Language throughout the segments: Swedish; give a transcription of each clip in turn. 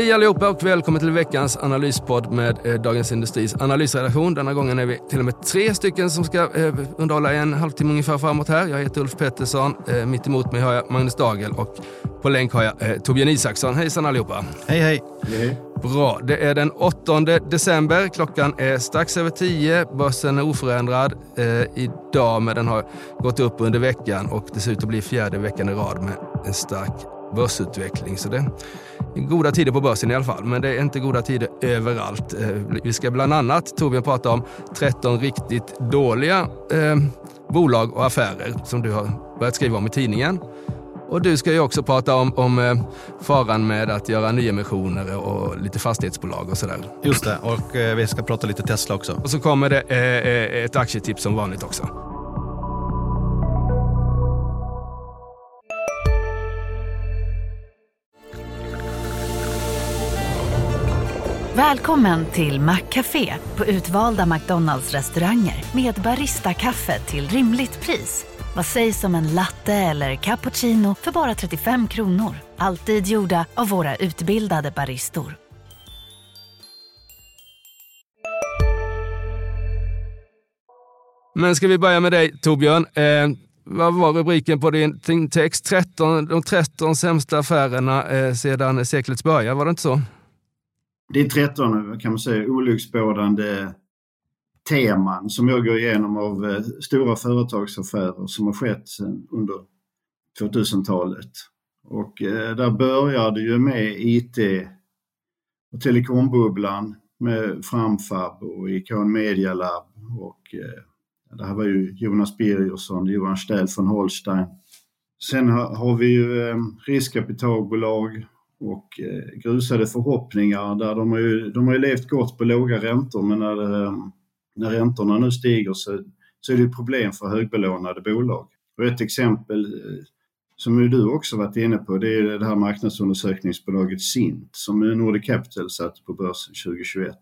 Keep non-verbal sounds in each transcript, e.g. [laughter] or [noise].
Hej allihopa och välkommen till veckans analyspodd med eh, Dagens Industris analysredaktion. Denna gången är vi till och med tre stycken som ska eh, underhålla en halvtimme ungefär framåt här. Jag heter Ulf Pettersson, eh, mitt emot mig har jag Magnus Dagel och på länk har jag Torbjörn Isaksson. Hejsan allihopa! Hej hej! Bra, det är den 8 december. Klockan är strax över 10. Börsen är oförändrad eh, idag, men den har gått upp under veckan och det ser ut att bli fjärde veckan i rad med en stark börsutveckling. Så det goda tider på börsen i alla fall, men det är inte goda tider överallt. Eh, vi ska bland annat, Torbjörn, prata om 13 riktigt dåliga eh, bolag och affärer som du har börjat skriva om i tidningen. Och du ska ju också prata om, om eh, faran med att göra nyemissioner och lite fastighetsbolag och sådär. Just det, och eh, vi ska prata lite Tesla också. Och så kommer det eh ett aktietips som vanligt också. Välkommen till Maccafé på utvalda McDonalds restauranger med Baristakaffe till rimligt pris. Vad sägs om en latte eller cappuccino för bara 35 kronor? Alltid gjorda av våra utbildade baristor. Men ska vi börja med dig Torbjörn. Eh, vad var rubriken på din text? 13, de 13 sämsta affärerna eh, sedan seklets början, var det inte så? Det är 13 kan man säga olycksbådande teman som jag går igenom av eh, stora företagsaffärer som har skett under 2000-talet. Och eh, där börjar det ju med IT och telekombubblan med Framfab och Icon Media Lab och eh, det här var ju Jonas Birgersson, Johan Ställ von Holstein. Sen har vi ju riskkapitalbolag och grusade förhoppningar där de har ju, de har ju levt gott på låga räntor men när när räntorna nu stiger så, så är det problem för högbelånade bolag. Och ett exempel eh, som du också varit inne på, det är det här marknadsundersökningsbolaget Sint som Nordic Capital satte på börsen 2021.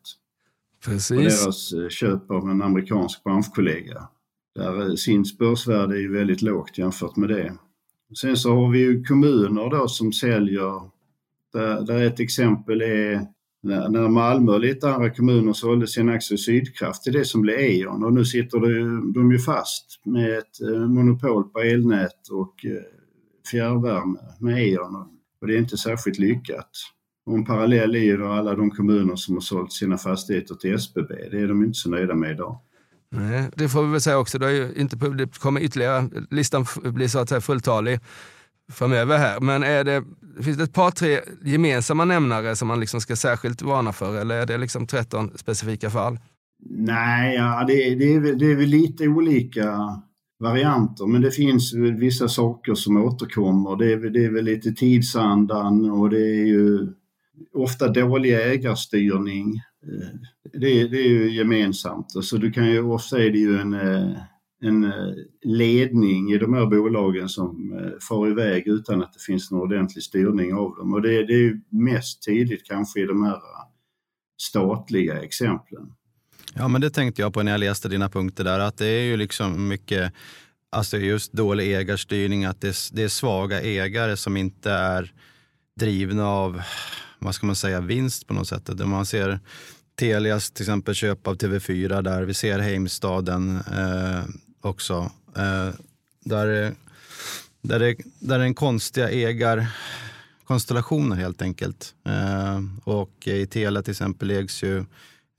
Precis. Och deras eh, köp av en amerikansk branschkollega. Där eh, Sints börsvärde är ju väldigt lågt jämfört med det. Sen så har vi ju kommuner då som säljer, där, där ett exempel är när, Malmö och lite andra kommuner sålde sin aktie Sydkraft till det som blev E.ON och nu sitter de ju fast med ett eh, monopol på elnät och eh, fjärrvärme med E.ON och det är inte särskilt lyckat. Och en parallell är ju alla de kommuner som har sålt sina fastigheter till SBB. Det är de inte så nöjda med idag. Nej, det får vi väl säga också. Det, är ju inte, det kommer ytterligare, listan blir så att säga fulltalig framöver här. Men är det, finns det ett par, tre gemensamma nämnare som man liksom ska särskilt varna för eller är det liksom 13 specifika fall? Nej, ja, det, det, är, det är väl lite olika varianter men det finns vissa saker som återkommer. Det är, det är väl lite tidsandan och det är ju ofta dålig ägarstyrning. Eh, det, det är ju gemensamt. Så du kan ju, ofta är det ju en eh, en eh, ledning i de här bolagen som eh, far iväg utan att det finns någon ordentlig styrning av dem. Och det, det är mest tydligt kanske i de här eh, statliga exemplen. Ja, men det tänkte jag på när jag läste dina punkter där, att det är ju liksom mycket Alltså just dålig ägarstyrning, att det, det är svaga ägare som inte är drivna av, vad ska man säga, vinst på något sätt. Man ser Telias till exempel köp av TV4 där, vi ser Heimstaden eh, också. Eh, där, där, det, där är en konstiga ägarkonstellationer helt enkelt. Eh, och i Telia till exempel ägs ju,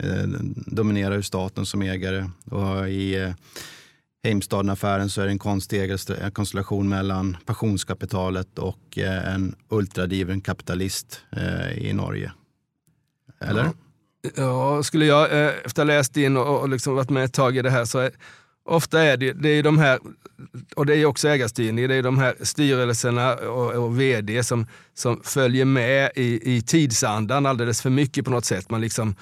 eh, dominerar ju staten som ägare. Och i eh, Heimstaden-affären så är det en konstig ägarkonstellation eh, mellan pensionskapitalet och eh, en ultradriven kapitalist eh, i Norge. Eller? Ja. Ja, skulle jag eh, efter att ha läst in och, och liksom varit med ett tag i det här så är, ofta är det, det är de här, och det är också ägarstyrning, det är de här styrelserna och, och vd som, som följer med i, i tidsandan alldeles för mycket på något sätt. Man, liksom,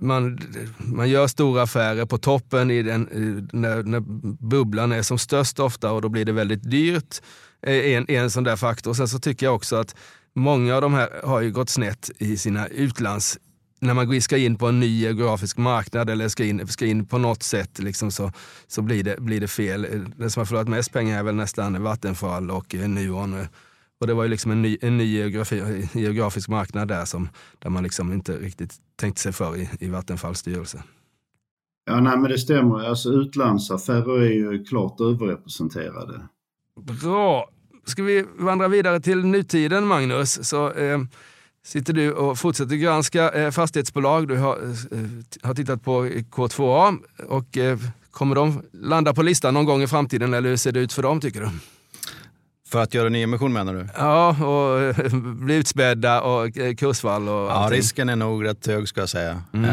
man, man gör stora affärer på toppen i den, när, när bubblan är som störst ofta och då blir det väldigt dyrt. Eh, en, en sån där faktor. Sen så tycker jag också att många av de här har ju gått snett i sina utlands när man ska in på en ny geografisk marknad eller ska in, ska in på något sätt liksom så, så blir, det, blir det fel. Den som har förlorat mest pengar är väl nästan Vattenfall och Nuon Och det var ju liksom en ny, en ny geografi, geografisk marknad där som, där man liksom inte riktigt tänkte sig för i, i Vattenfalls styrelse. Ja, nej, men det stämmer. Alltså utlandsaffärer är ju klart överrepresenterade. Bra. Ska vi vandra vidare till nutiden, Magnus? Så eh, sitter du och fortsätter granska eh, fastighetsbolag. Du har, eh, har tittat på K2A och eh, kommer de landa på listan någon gång i framtiden eller hur ser det ut för dem tycker du? För att göra nyemission menar du? Ja, och eh, bli utspädda och eh, kursfall och Ja, allting. risken är nog rätt hög ska jag säga. Mm.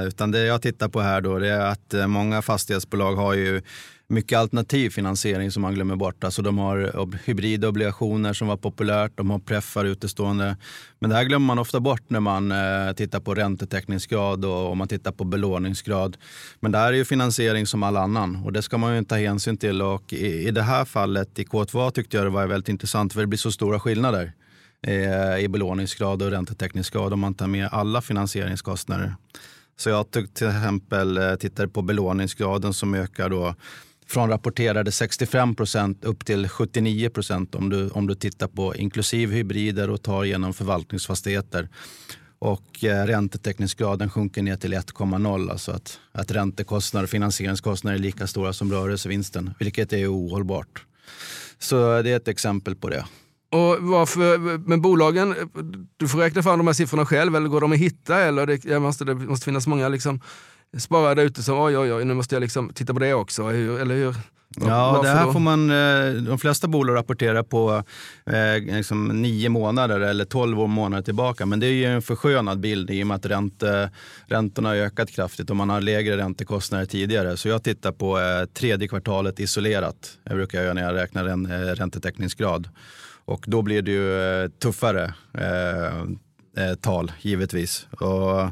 Eh, utan det jag tittar på här då, det är att eh, många fastighetsbolag har ju mycket alternativ finansiering som man glömmer bort. Alltså de har hybrida hybridobligationer som var populärt, de har preffar utestående. Men det här glömmer man ofta bort när man eh, tittar på räntetäckningsgrad och om man tittar på belåningsgrad. Men det här är ju finansiering som all annan och det ska man ju ta hänsyn till. Och i, I det här fallet i K2 tyckte jag det var väldigt intressant för det blir så stora skillnader eh, i belåningsgrad och räntetäckningsgrad om man tar med alla finansieringskostnader. Så jag tog till exempel eh, tittade på belåningsgraden som ökar då från rapporterade 65 procent upp till 79 procent om du, om du tittar på inklusive hybrider och tar genom förvaltningsfastigheter. Och eh, räntetäckningsgraden sjunker ner till 1,0. Alltså att, att räntekostnader och finansieringskostnader är lika stora som rörelsevinsten, vilket är ohållbart. Så det är ett exempel på det. Och varför, men bolagen, du får räkna fram de här siffrorna själv eller går de att hitta? Eller det, måste, det måste finnas många liksom, sparare där ute som oj, oj, oj, nu måste jag liksom titta på det också. Hur, eller hur? Ja, Varför det här då? får man, eh, de flesta bolag rapporterar på eh, liksom nio månader eller tolv månader tillbaka. Men det är ju en förskönad bild i och med att ränte, räntorna har ökat kraftigt och man har lägre räntekostnader tidigare. Så jag tittar på eh, tredje kvartalet isolerat. Jag brukar göra när jag räknar en eh, räntetäckningsgrad. Och då blir det ju eh, tuffare eh, tal givetvis. Och,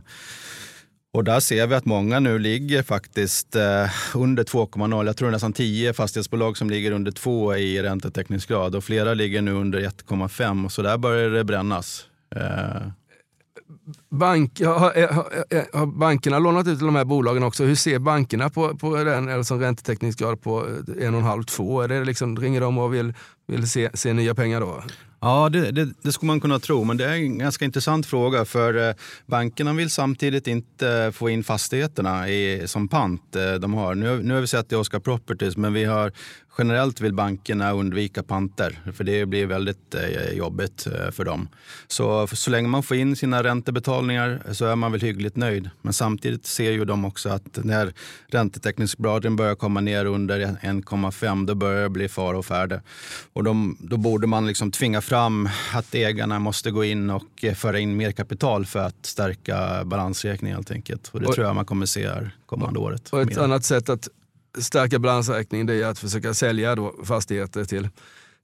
och där ser vi att många nu ligger faktiskt eh, under 2,0. Jag tror nästan 10 fastighetsbolag som ligger under 2 i räntetäckningsgrad och flera ligger nu under 1,5. Så där börjar det brännas. Eh, Bank, har, eh, har, eh, eh, har bankerna lånat ut till de här bolagen också? Hur ser bankerna på, på den alltså räntetäckningsgrad på 1,5-2? Liksom, ringer de och vill, vill se, se nya pengar då? Ja, det, det, det skulle man kunna tro, men det är en ganska intressant fråga. För eh, bankerna vill samtidigt inte få in fastigheterna i, som pant. Eh, de har. Nu, nu har vi sett i Oscar Properties, men vi har, generellt vill bankerna undvika panter. För det blir väldigt eh, jobbigt eh, för dem. Så, så länge man får in sina räntebetalningar så är man väl hyggligt nöjd. Men samtidigt ser ju de också att när räntetäckningsgraden börjar komma ner under 1,5 då börjar det bli fara och färde. Och de, då borde man liksom tvinga fram att ägarna måste gå in och eh, föra in mer kapital för att stärka balansräkningen helt enkelt. Och det Och- tror jag man kommer se här kommande året. Och ett mer. annat sätt att stärka balansräkningen det är att försöka sälja då fastigheter till,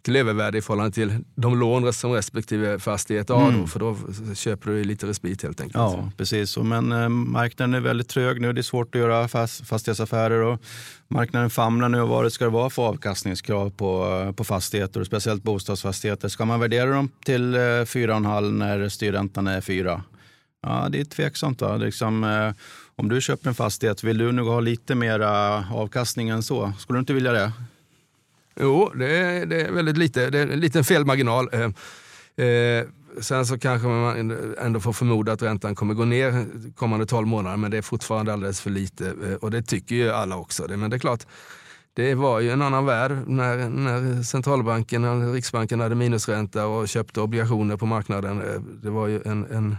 till övervärde i förhållande till de lån som respektive fastighet har. Mm. Då, för då köper du lite respit helt enkelt. Ja, precis. Men eh, marknaden är väldigt trög nu. Det är svårt att göra fas- fastighetsaffärer. Och marknaden famlar nu vad det ska vara för avkastningskrav på, på fastigheter, och speciellt bostadsfastigheter. Ska man värdera dem till eh, 4,5 när styrräntan är 4? Ja, det är tveksamt. Va? Det är Liksom, eh, om du köper en fastighet, vill du nog ha lite mer avkastning än så? Skulle du inte vilja det? Jo, det är, det är väldigt lite. Det är en liten felmarginal. Eh, eh, sen så kanske man ändå får förmoda att räntan kommer gå ner kommande 12 månader, men det är fortfarande alldeles för lite. Eh, och det tycker ju alla också. Men det är klart, det var ju en annan värld när, när centralbanken, Riksbanken hade minusränta och köpte obligationer på marknaden. Eh, det var ju en, en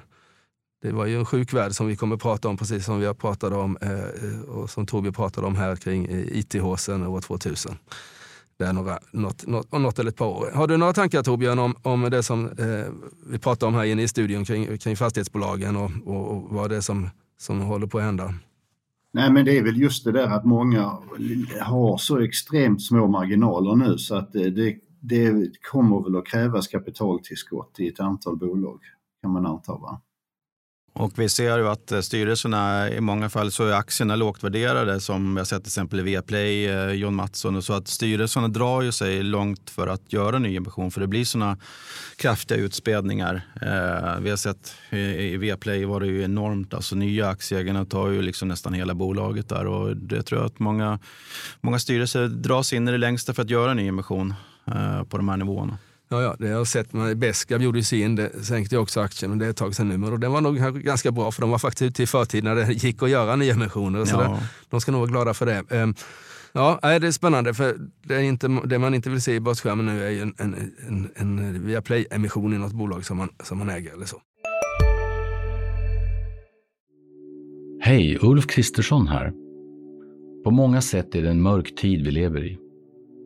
det var ju en sjuk värld som vi kommer att prata om, precis som vi har pratat om eh, eh och som Torbjörn pratade om här kring eh, IT-håsen år 2000. Det är några, något, något, något eller ett par år. Har du några tankar Torbjörn om, om det som eh, vi pratar om här inne i studion kring, kring fastighetsbolagen och, och, och vad det är som, som håller på att hända? Nej men det är väl just det där att många har så extremt små marginaler nu så att det, det, det kommer väl att krävas kapitaltillskott i ett antal bolag kan man anta. Va? Och vi ser ju att eh, styrelserna i många fall så är aktierna lågt värderade som vi har sett till exempel i Viaplay, eh, John Mattsson och så att styrelserna drar ju sig långt för att göra nyemission för det blir sådana kraftiga utspädningar. Eh, vi har sett i, i Viaplay var det ju enormt, alltså nya aktieägarna tar ju liksom nästan hela bolaget där och det tror jag att många, många styrelser dras in i det längsta för att göra nyemission eh, på de här nivåerna. Ja, ja, det har jag sett. Besqab gjorde ju sin, det sänkte ju också aktien, men det är ett tag sedan nu. Men den var nog ganska bra, för de var faktiskt ute i förtid när det [laughs] gick att göra nyemissioner. Så ja. de ska nog vara glada för det. Ehm, ja, det är spännande, för det, är inte, det man inte vill se i börsskärmen nu är ju en, en, en, en Viaplay-emission i något bolag som man, som man äger eller så. Hej, Ulf Kristersson här. På många sätt är det en mörk tid vi lever i.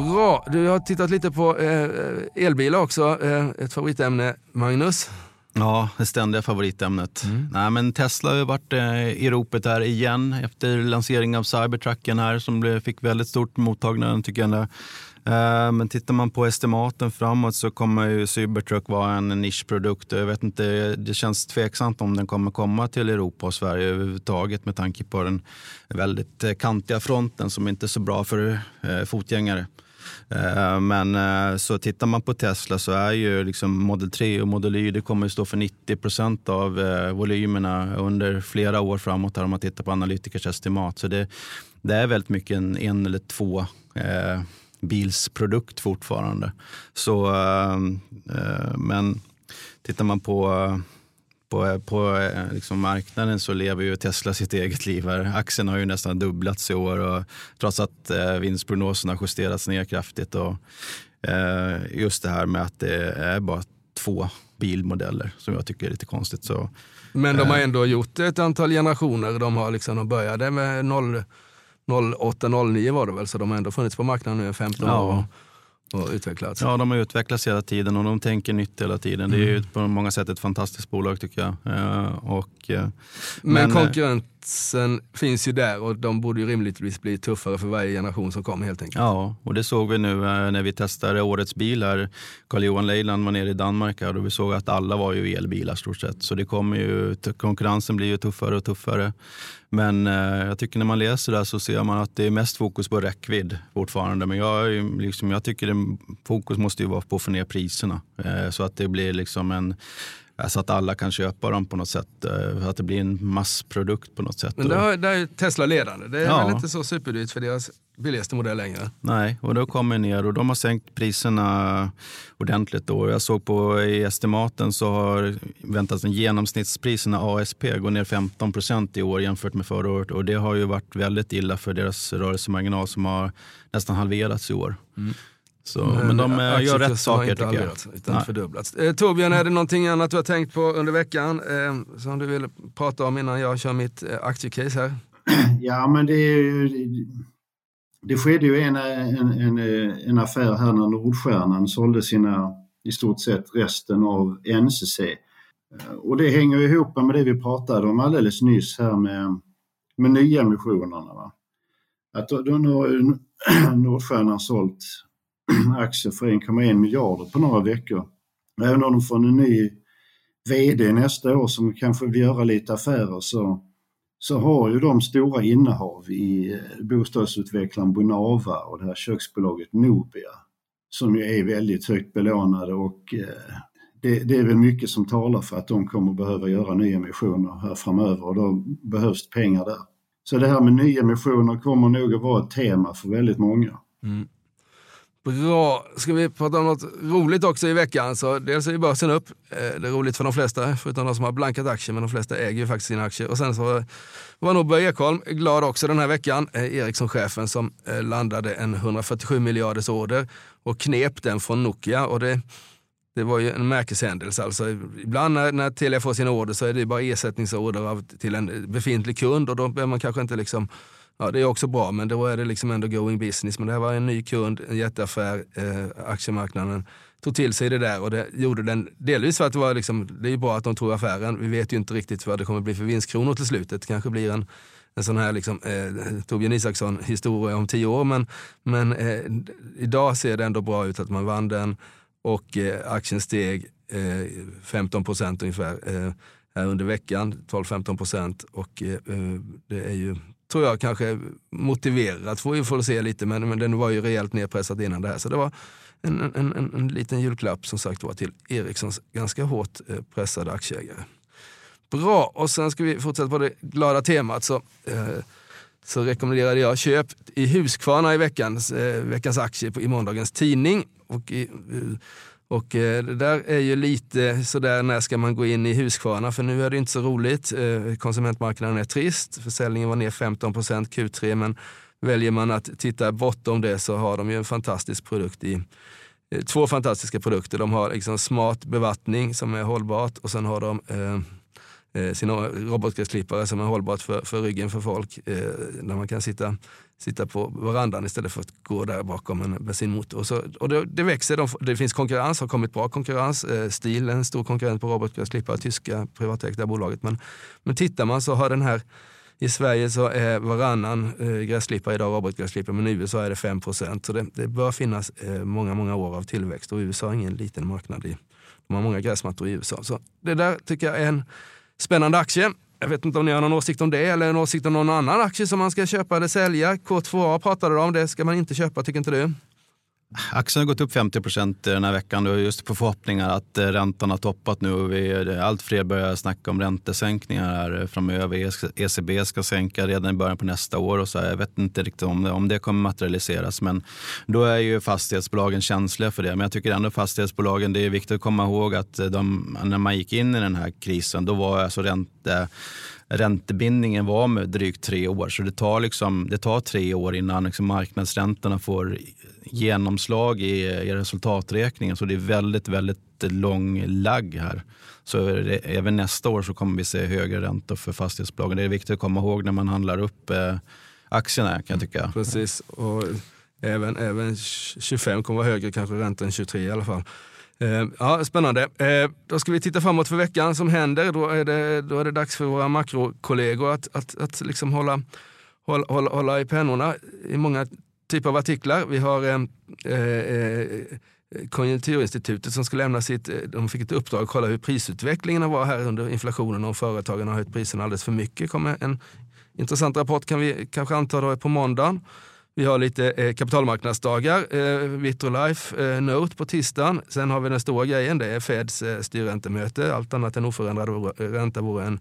Bra, du har tittat lite på eh, elbilar också, eh, ett favoritämne. Magnus? Ja, det ständiga favoritämnet. Mm. Nej, men Tesla har ju varit eh, i ropet här igen efter lanseringen av Cybertrucken här som blev, fick väldigt stort mottagande tycker jag. Eh, men tittar man på estimaten framåt så kommer ju Cybertruck vara en nischprodukt. Jag vet inte, det känns tveksamt om den kommer komma till Europa och Sverige överhuvudtaget med tanke på den väldigt eh, kantiga fronten som inte är så bra för eh, fotgängare. Eh, men eh, så tittar man på Tesla så är ju liksom Model 3 och Model Y det kommer att stå för 90 procent av eh, volymerna under flera år framåt här om man tittar på analytikers estimat. Så det, det är väldigt mycket en, en eller två bilsprodukt fortfarande. Så, eh, men tittar man på på, på eh, liksom marknaden så lever ju Tesla sitt eget liv. Här. Aktien har ju nästan dubblats i år och trots att eh, vinstprognosen har justerats ner kraftigt. Och, eh, just det här med att det är bara två bilmodeller som jag tycker är lite konstigt. Så, Men de har eh, ändå gjort ett antal generationer. De har liksom, de började med noll 08-09 var det väl, så de har ändå funnits på marknaden nu i 15 ja. år och utvecklats. Ja, de har utvecklats hela tiden och de tänker nytt hela tiden. Mm. Det är ju mm. på många sätt ett fantastiskt bolag tycker jag. Uh, och, uh, men, men spetsen finns ju där och de borde ju rimligtvis bli tuffare för varje generation som kommer helt enkelt. Ja, och det såg vi nu eh, när vi testade årets bil här. Carl-Johan Leiland var nere i Danmark här och vi såg att alla var ju elbilar stort sett. Så det kommer ju, konkurrensen blir ju tuffare och tuffare. Men eh, jag tycker när man läser det så ser man att det är mest fokus på räckvidd fortfarande. Men jag, liksom, jag tycker det, fokus måste ju vara på att få ner priserna eh, så att det blir liksom en så att alla kan köpa dem på något sätt. Eh, att det blir en massprodukt på något sätt. Men där, där är Tesla ledande. Det är ja. väl inte så superdyrt för deras billigaste modell längre. Nej, och då kommer ner och de har sänkt priserna ordentligt. Då. Jag såg på i estimaten så har väntats en genomsnittspriserna ASP gå ner 15 procent i år jämfört med förra året. Och det har ju varit väldigt illa för deras rörelsemarginal som har nästan halverats i år. Mm. Så, men, men de äh, gör rätt saker tycker jag. Utan Nej. fördubblats. Eh, Torbjörn, är det någonting annat du har tänkt på under veckan eh, som du vill prata om innan jag kör mitt eh, aktiecase här? [clears throat] Ja, men det är ju det skedde ju en, en, en, en affär här när Nordstjärnan sålde sina, i stort sett resten av NCC. Och det hänger ihop med det vi pratade om alldeles nyss här med, med nyemissionerna. Va? Att då, då har [clears throat] Nordstjärnan sålt aktier för 1,1 miljarder på några veckor. Även om de får en ny VD nästa år som kanske vill göra lite affärer så så har ju de stora innehav i eh, bostadsutvecklaren Bonava och det här köksbolaget Nobia som ju är väldigt högt belånade och eh, det, det, är väl mycket som talar för att de kommer behöva göra nyemissioner här framöver och då behövs det pengar där. Så det här med nyemissioner kommer nog att vara ett tema för väldigt många. Mm. Bra. Ska vi prata om något roligt också i veckan? Så dels är ju börsen upp. Eh, det är roligt för de flesta, förutom de som har blankat aktier, men de flesta äger ju faktiskt sina aktier. Och sen så var nog Börje Ekholm glad också den här veckan. Eh, Ericsson-chefen som eh, landade en 147 miljarders order och knep den från Nokia. Och det, det var ju en märkeshändelse. Alltså, ibland när, när Telia får sina order så är det bara ersättningsorder av, till en befintlig kund och då behöver man kanske inte liksom Ja, det är också bra, men då är det liksom ändå going business. Men det här var en ny kund, en jätteaffär, eh, aktiemarknaden tog till sig det där och det gjorde den delvis för att det var liksom, det är ju bra att de tog affären. Vi vet ju inte riktigt vad det kommer bli för vinstkronor till slutet. Det kanske blir en, en sån här liksom, eh, Torbjörn Isaksson-historia om tio år. Men, men eh, idag ser det ändå bra ut att man vann den och eh, aktien steg eh, 15 procent ungefär eh, här under veckan. 12-15 procent. Och eh, eh, det är ju, tror jag, kanske motiverat. Får vi får se lite, men, men den var ju rejält nedpressad innan det här. Så det var en, en, en, en liten julklapp som sagt var till Ericssons ganska hårt eh, pressade aktieägare. Bra, och sen ska vi fortsätta på det glada temat. Så, eh, så rekommenderade jag köp i Husqvarna i veckans, eh, veckans aktie på, i måndagens tidning. Och, i, eh, och eh, det där är ju lite sådär, när ska man gå in i Husqvarna? För nu är det inte så roligt. Eh, konsumentmarknaden är trist. Försäljningen var ner 15 Q3, men väljer man att titta bortom det så har de ju en fantastisk produkt i eh, Två fantastiska produkter. De har liksom smart bevattning som är hållbart och sen har de eh, Eh, sina robotgräsklippare som är hållbart för, för ryggen för folk. Eh, där man kan sitta, sitta på verandan istället för att gå där bakom en bensinmotor. Och, så, och det, det växer, de, det finns konkurrens, har kommit bra konkurrens. Eh, Stil är en stor konkurrent på robotgräsklippare, tyska privatägda bolaget. Men, men tittar man så har den här i Sverige så är varannan eh, gräsklippare idag robotgräsklippare, men i USA är det 5 procent. Så det, det bör finnas eh, många, många år av tillväxt och USA är ingen liten marknad. I, de har många gräsmattor i USA. Så det där tycker jag är en Spännande aktie. Jag vet inte om ni har någon åsikt om det eller en åsikt om någon annan aktie som man ska köpa eller sälja. K2A pratade du om, det ska man inte köpa tycker inte du? Aktien har gått upp 50 procent den här veckan då, just på förhoppningar att eh, räntan har toppat nu och vi, eh, allt fler börjar snacka om räntesänkningar här eh, framöver. ECB ska sänka redan i början på nästa år och så. Jag vet inte riktigt om det, om det kommer materialiseras, men då är ju fastighetsbolagen känsliga för det. Men jag tycker ändå fastighetsbolagen, det är viktigt att komma ihåg att de, när man gick in i den här krisen, då var alltså räntan ränte räntebindningen var med drygt tre år. Så det tar, liksom, det tar tre år innan liksom marknadsräntorna får genomslag i, i resultaträkningen. Så det är väldigt, väldigt lång lagg här. Så det, även nästa år så kommer vi se högre räntor för fastighetsbolagen. Det är viktigt att komma ihåg när man handlar upp eh, aktierna kan jag tycka. Precis. Och även, även 25 kommer vara högre kanske räntan än 23 i alla fall. Eh, ja, spännande. Eh, då ska vi titta framåt för veckan som händer. Då är det, då är det dags för våra makrokollegor att, att, att liksom hålla, hålla, hålla, hålla i pennorna i många typer av artiklar. Vi har eh, eh, Konjunkturinstitutet som ska lämna sitt, eh, de fick ett uppdrag att kolla hur prisutvecklingen var här under inflationen och om företagen har höjt priserna alldeles för mycket. kommer en intressant rapport kan vi kanske anta då på måndagen. Vi har lite eh, kapitalmarknadsdagar, eh, Vitrolife eh, Note på tisdagen. Sen har vi den stora grejen, det är Feds eh, styrräntemöte. Allt annat än oförändrad ränta vore en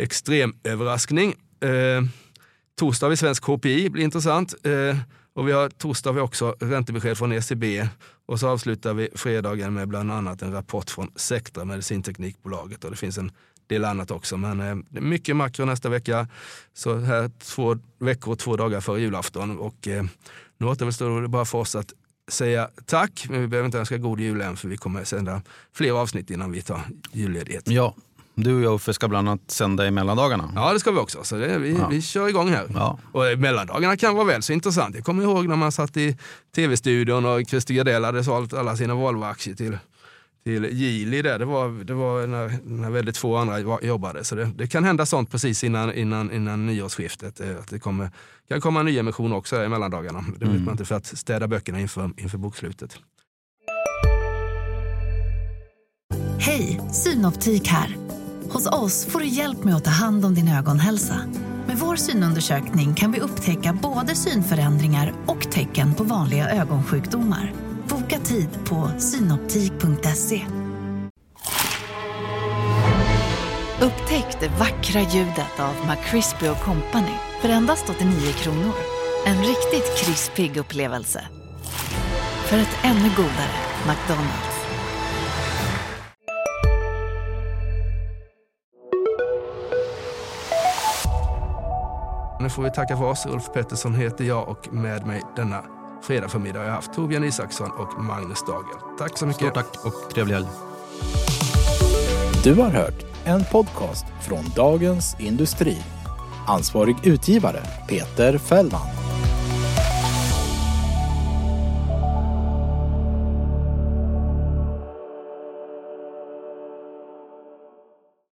extrem överraskning. Eh, torsdag har vi svensk KPI, blir intressant. Eh, och vi har torsdag har vi också räntebesked från ECB. Och så avslutar vi fredagen med bland annat en rapport från Sectra, medicinteknikbolaget. Och det finns en del annat också. Men eh, mycket makro nästa vecka. Så här två veckor och två dagar före julafton. Och eh, nu återstår det bara för oss att säga tack, men vi behöver inte önska god jul än för vi kommer sända fler avsnitt innan vi tar julledighet. Ja, du och jag Uffe ska bland annat sända i mellandagarna. Ja, det ska vi också. Så det, vi, ja. vi kör igång här. Ja. Och mellandagarna kan vara väl så intressant. Jag kommer ihåg när man satt i tv-studion och Christer Gardell hade sålt alla sina Volvo-aktier till till Geely där. Det var, det var när, när väldigt få andra jobbade. Så det, det, kan hända sånt precis innan, innan, innan nyårsskiftet. Eh, att det kommer, kan komma en nyemission också i mellandagarna. Det vet mm. man inte för att städa böckerna inför, inför bokslutet. Hej, Synoptik här. Hos oss får du hjälp med att ta hand om din ögonhälsa. Med vår synundersökning kan vi upptäcka både synförändringar och tecken på vanliga ögonsjukdomar. Tid på synoptik.se. Upptäck det vackra ljudet av McCrispy Company för endast 89 kronor. En riktigt krispig upplevelse. För ett ännu godare McDonalds. Nu får vi tacka för oss. Ulf Pettersson heter jag och med mig denna fredag förmiddag har jag haft Torbjörn Isaksson och Magnus Dagel. Tack så mycket. Stort tack och trevlig helg. Du har hört en podcast från Dagens Industri. Ansvarig utgivare Peter Fällman.